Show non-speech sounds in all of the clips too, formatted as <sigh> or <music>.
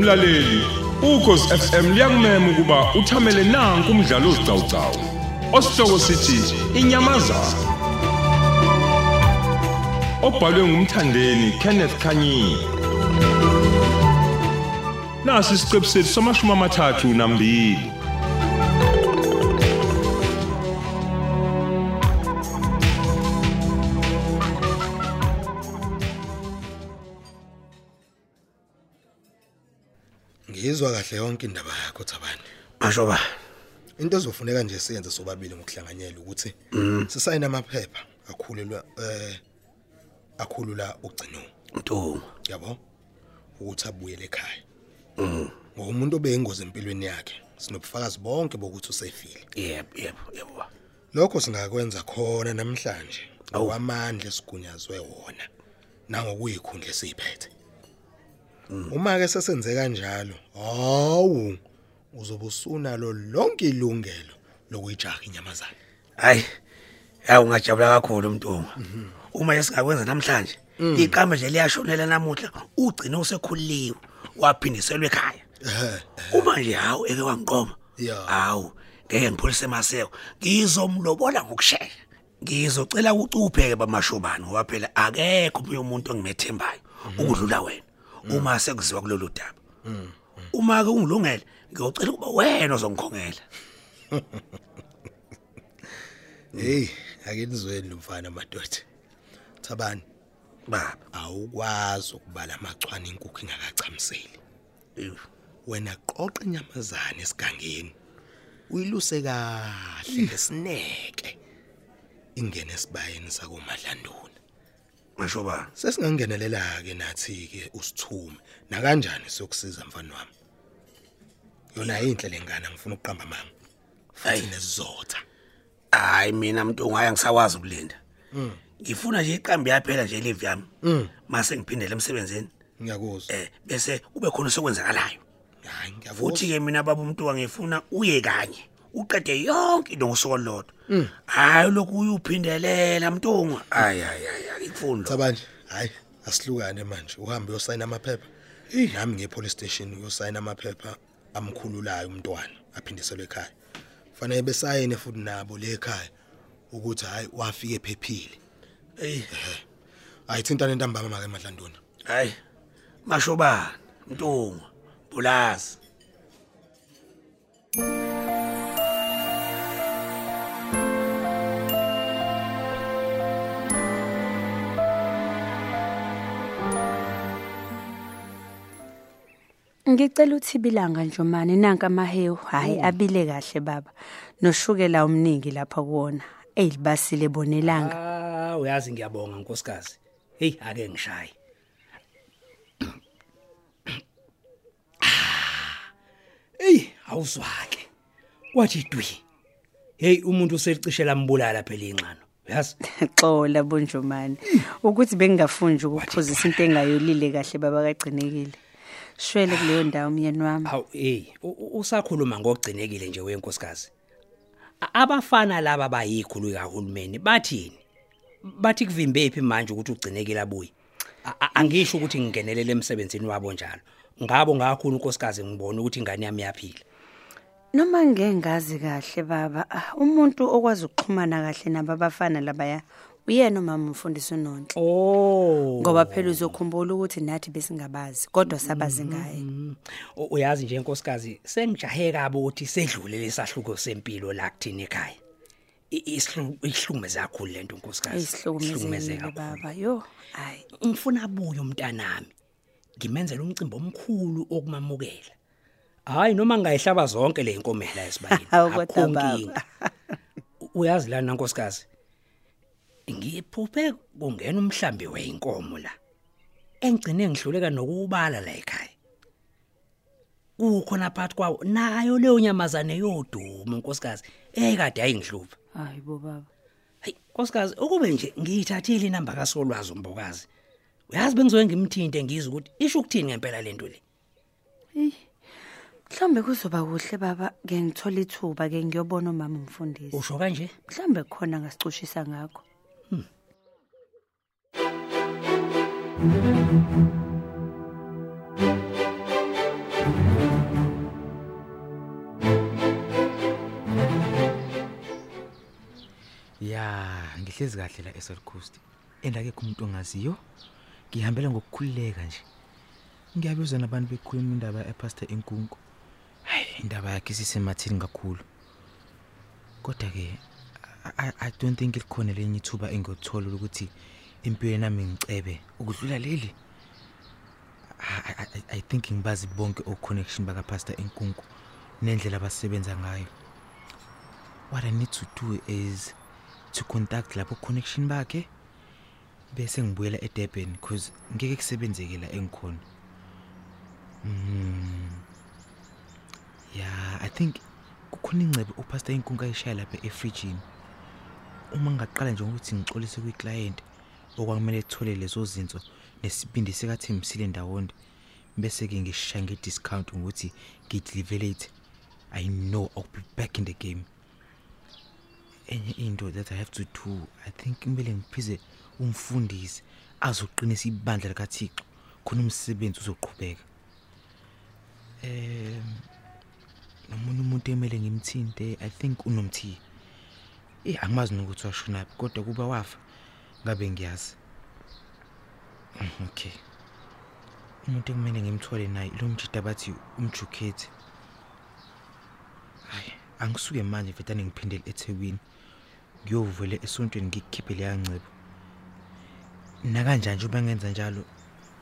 Mlaleli, ukhosi FM liyakumema ukuba uthamele nanku umdlalo ozicawucawu. Osihloko sithi inyamazana. Obhalwe ngumthandeni Kenneth Kanyini. Nasi isiqebu sethu samashumi amathathu nambili. Ngizwa kahle yonke indaba yakho Thabani. Masho ba. Into ezofuneka nje siyenze sobabili ngokuhlanganyela ukuthi sisayine amaphepha akhulelwa eh akhulula ugcino. Ntungu. Yabo? Ukuthi abuyele ekhaya. Mhm. Ngoba umuntu obeyingozi empilweni yakhe sinobufakazi bonke bokuthi usefile. Yebo, yebo, yebo. Lokho singakwenza khona namhlanje. Awu. Awamandla esigunyazwe wona. Nangokuyikhundla esiphethe. Uma ke sesenze kanjalo, hawu uzobe usunalo lonke ilungelo lokuyijaha inyamazana. Hayi. Ya ungajabula kakhulu Mtungu. Uma esingakwenza namhlanje, iqamba nje liyashonela namuhla, ugcina usekhuliwe, waphindiselwe ekhaya. Ehhe. Uma nje hawu eke wangiqoma. Ya. Hawu, ngeke ngipholise maseko. Ngizomlobola ngokusheshsha. Ngizocela ucupheke bamashobani ngoba phela akekho omunye umuntu engimethembayo ukudlula wena. Uma sekuziwa kulolu daba. Uma ke ungilungele, ngiyocela ukuba wena ozongikhongela. Hey, ake nizweni lumfana madoda. Thabani, Baba. Awukwazi ukubala amachwane inkukhu ingakachamiseli. Wena qoqa inyamazana esigangeni. Uyiluse kahle ngesineke. Ingene esibayeni sakomadlanduna. Masho ba. Sesingangenelela ke nathi ke usithume. Na kanjani siyokusiza mfana wami? Yona inhle lengane ngifuna ukuqamba. Ayi. Futhi nesizotha. Hayi mina Mntungu hayi ngisawazi ukulinda. Ngifuna nje iqambi yaphela nje live yami. Mase ngiphindele emsebenzini. Ngiyakuzwa. Eh bese kube khona sokwenzakalayo. Hayi ngiyavuma. Futhi ke mina baba umuntu ngifuna uye kanye. Uqede yonke into ngosoko lodwa. Hayi lokhu uyuphindelela Mntungu. Hayi hayi hayi ikufunda. Thabanje, hayi asihlukane manje. Uhambe uyosayina amaphepha. Nami ngiye police station uyosayina amaphepha amkhululayo umntwana aphindiselwe ekhaya. Fanele besayine futhi nabo le ekhaya ukuthi hayi wafika ephephile. Ey Ayithintana intambama make emadlanduni. hayi. Mashobana Mntungu. Bulazi. Ngicela uthibilanga Njomani nanka amahewu. Hayi abile kahle baba. Noshukela omningi lapha kuwona. Eyilibasile bonelanga Ah uyazi ngiyabonga nkosikazi. Hey ake ngishaye. Hey awuzwake. Wathi dwi. Hey umuntu uselicishe lambulala phela inxano. Uyazi? <laughs> xola bonjomani ukuthi bengingafunji ukuphuzisa into engayolile kahle baba kagcinekile shwele kuleyo ndawo myeni wami Hawu hey u- u- usakhuluma ngogcinekile nje wenkosikazi. A- Abafana laba bayikhulu kahulumeni bathini? Bathi kuvimbe phi manje ukuthi ugcinekile abuye. A- a- Angisho ukuthi ngingenelele emsebenzini wabo njalo. Ngabo ngakhulu unkosikazi ngibona ukuthi ingane yami yaphila. noma ngengazi kahle baba ah, umuntu okwazi ukuxhumana kahle nabo abafana labaya uyena umama umfundisi unonhle Oh. ngoba phela uzokhumbula ukuthi nathi besingabazi kodwa sabazi ngaye Mm. U- Uyazi nje inkosikazi sengijahe kabi ukuthi sedlule lesahluko sempilo la kuthini ekhaya. I- isihlu- Ihlukumeze kakhulu lento inkosikazi. eyihlukumezekile kakhulu. baba yo hayi Ngifuna abuye umntanami. Ngimenzele umcimbi omkhulu okumamukela. Hayi noma ngayihlaba zonke le inkomo la esibayini. Hawu, <laughs> kodwa akukho baba. nkinga. U- Uyazi lana nkosikazi. Ngiphuphe kungena umhlambi weinkomo la. Engcine ngihluleka nokubala la ekhaya. Kukhona phakathi kwawo nayo leyo nyamazane yoduma nkosikazi. Ekade ayingihlupha. hayi bo baba Hey nkosikazi ukube nje ngiyithathile inamba kaSolwazi umbokazi. Uyazi bengizoke ngimthinte ngizwe ukuthi isho ukuthini ngempela lento le. mhlawumbe kuzoba kuhle baba ke ngithola ithuba ke ngiyobona umama umfundisi usho kanje mhlawumbe khona ngasicushisa ngakho Ya, ngihlezi kahle la eSouth Coast. Endakekho umuntu ongaziyo. Ngihambela ngokukhululeka nje. Ngiyabuzwa nabantu bekhuluma indaba ePastor Enkunku. Hayi, indaba yakhe sisemathini kakhulu. Kodwa ke I, I- I don't think likhona lenye ithuba engiyothola ukuthi impilo nami ngicebe ukudlula leli. I, I, I- I think ngibazi bonke o connection baka Pastor Enkunku nendlela abasebenza ngayo. What I need to do is to contact lapho connection bakhe bese ngibuyela eDurban because ngeke kusebenzeke la engikhona. Mm. Yeah, I think kukhona ingcebe uPastor Inkunka ayishaya lapha efridgini. Uma ngaqala nje ukuthi ngixolise kwiclient okwakumele ethole lezo zinto nesibindi sikaThembisile ndawonde bese ke ngishaya ngediscount ukuthi ngideliverate I know I'll be back in the game. enye into that I have to do I think kumele ngiphize umfundisi azoqinisa ibandla likaThixo khona umsebenzi uzoqhubeka. Eh nomunye umuntu emele ngimthinte I think unomthi eh angimazi nokuthi washonaphi kodwa kuba wafa. Ngabe ngiyazi? Mm, okay. Umuntu ekumele ngimthole naye lo mjida bathi umjukhethi hayi angisuke manje vetane ngiphindele eThekwini. Ngiyovela esontweni ngikukhiphe leya ncebo nakanjani nje uma ngenza njalo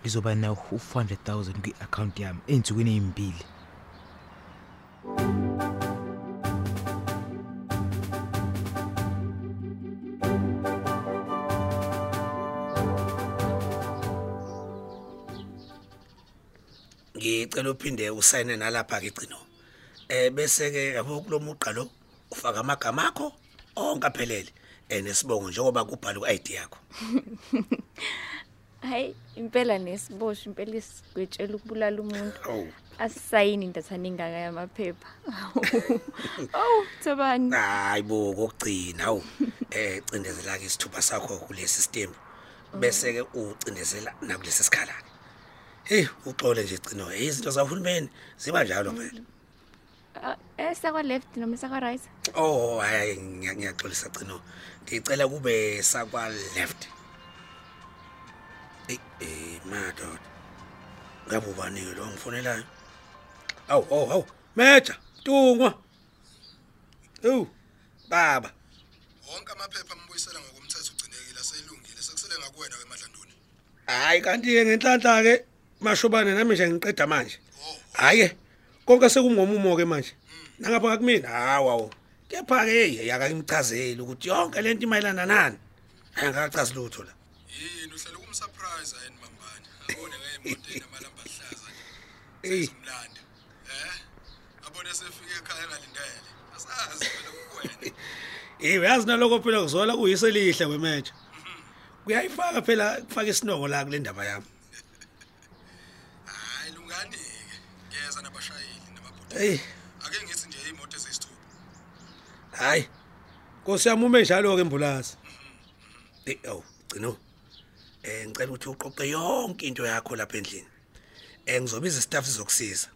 ngizoba nawo u-400,000 kwi-account yami ey'nsukwini ey'mbili. Ngicela uphinde usayine nalapha ke gcino eh bese ke yabo kulomuqa lo ufaka amagama akho onke aphelele. Enesibongo njengoba kubhala ku-ID yakho. Hayi impela nesibosho impela isigwetshela ukubulala umuntu. Oh. asisayini indathana ingaka yamaphepha. Owu thobani. Hayi bo kokugcina awu. Eh cindezela ke isithupha sakho kule system bese ke ucindezela nakulesi sikhala. Hey uxole nje gcino izinto zahulumeni ziba njalo phela eh sakwa left noma sakwa right oh hayi ngiya- ngiyaxolisa gcino. Ngicela kube sakwa left eh eh madoda ngabe ubani lo ngifonelayo awu awu awu meja tungwa. Ewu baba. Wonke amaphepha ambuyisela ngokomthetho ugcinekile aseyilungile sekusele ngakuwena kwemadlanduni hayi kanti-ke ngenhlanhla ke mashobane nami nje ngiqeda manje. Hhayi konke sekungomumo-ke manje. Nangapha kakumina hawu kepha-ke hey akangimchazeli ukuthi yonke le nto imayelana nani. Angakachazi lutho la. Yini? Uhlele kumsurprise yini mambane? Abone ngey'moto <laughs> ey'namalamba ahlaza Eyi. umlando eh abone sefike ekhaya engalindele. Asazi phela kuwena <laughs> yiwe yazi naloko phela kuzola kuyise elihle wemeja kuyayifaka phela kufaka isinongo la kule ndaba yami. Nabashayeli namabhodi eyi ake ngithi nje iy'moto eziyisithupha. Hhayi nkosi yami ume njalo-ke embulazi. Eyi awu gcino. Um ngicela ukuthi uqoqe yonke into yakho lapha endlini. Um ngizobiza isitaff sizokusiza.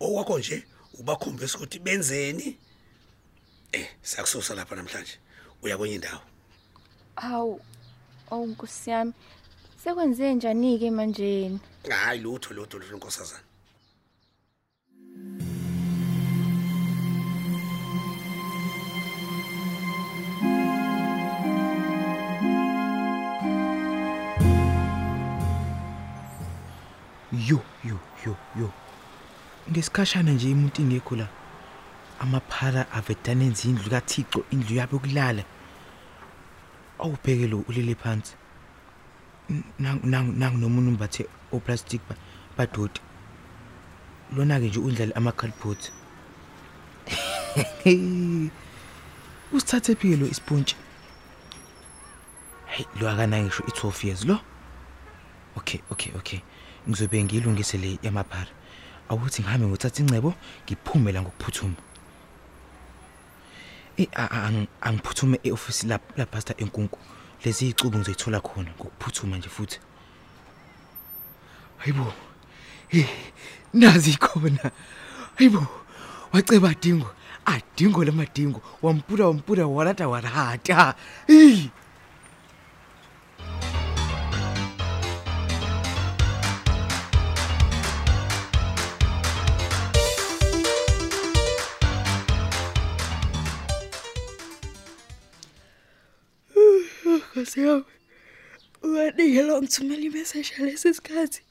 Okwakho nje ubakhombisa ukuthi benzeni? Eh siyakususa lapha namhlanje. Uya kwenye indawo. Hawu owu nkosi yami. Sekwenze njani-ke manjeni hayi lutho lutho lutho nkosazana. Yo yo yo yo. Ngesikhashana nje umuntu ingekho la amaphala avedane izindlu kaThixo indlu yabo yokulala. Awubheke lo ulele phansi. Nangu nangu nangu nomuntu umbathe oplastic ba- badoti. Lona ke nje undlala amakhalibhothi <laughs> usithathe phi lo ispontshi. Hey lo akana ngisho i12 years lo? Okay okay okay. Ngizobe ngiyilungise le yamaphara. Awuthi ngihambe ngothatha incebo ngiphume la ngokuphuthuma. Eh a- a- ang- angiphuthume eoffice la la pastor enkunku lezi icubu ngizoyithola khona ngokuphuthuma nje futhi. Hayibo Eh nazi khona. Hayibo waceba adingo adingo lamadingo. Wampula wampula walata walata Eh Nkosi yami. Uyaningela ngithumela imessage lesi sikhathi.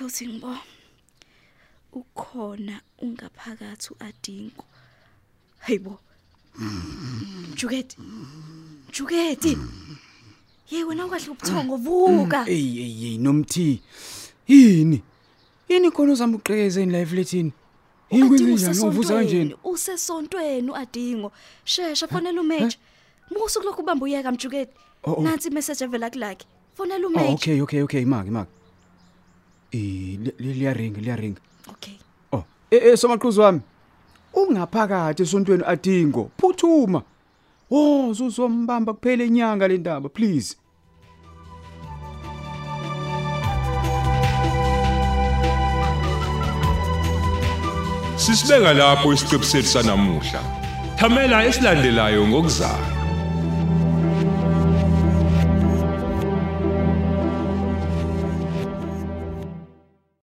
Uthi ngibo. Ukhona ungaphakathi uadingo. Hayibo. Juketi. Juketi. Hey wena ungahle ubuthongo vuka. Ey ey ey nomthi. Yini? Yini khona uzama uqhekeza live lethini? Yini kwenze njani uvusa kanjeni? Usesontweni uadingo. Shesha fonela uMage. Musu kulokhu ubamba uyeka mjuketi. Oh, oh. Nansi imessage evela kulake. Fonela Oh uMage. okay okay okay maki maki. Eh liyaringa liyaringa. Okay. Oh eh eh somaqhuzu wami. Ungaphakathi esontweni adingo. Phuthuma. Oh uzombamba kuphela inyanga le ndaba please. Sisibeka lapho isiqebu sethu sanamuhla. Thamela esilandelayo ngokuzayo.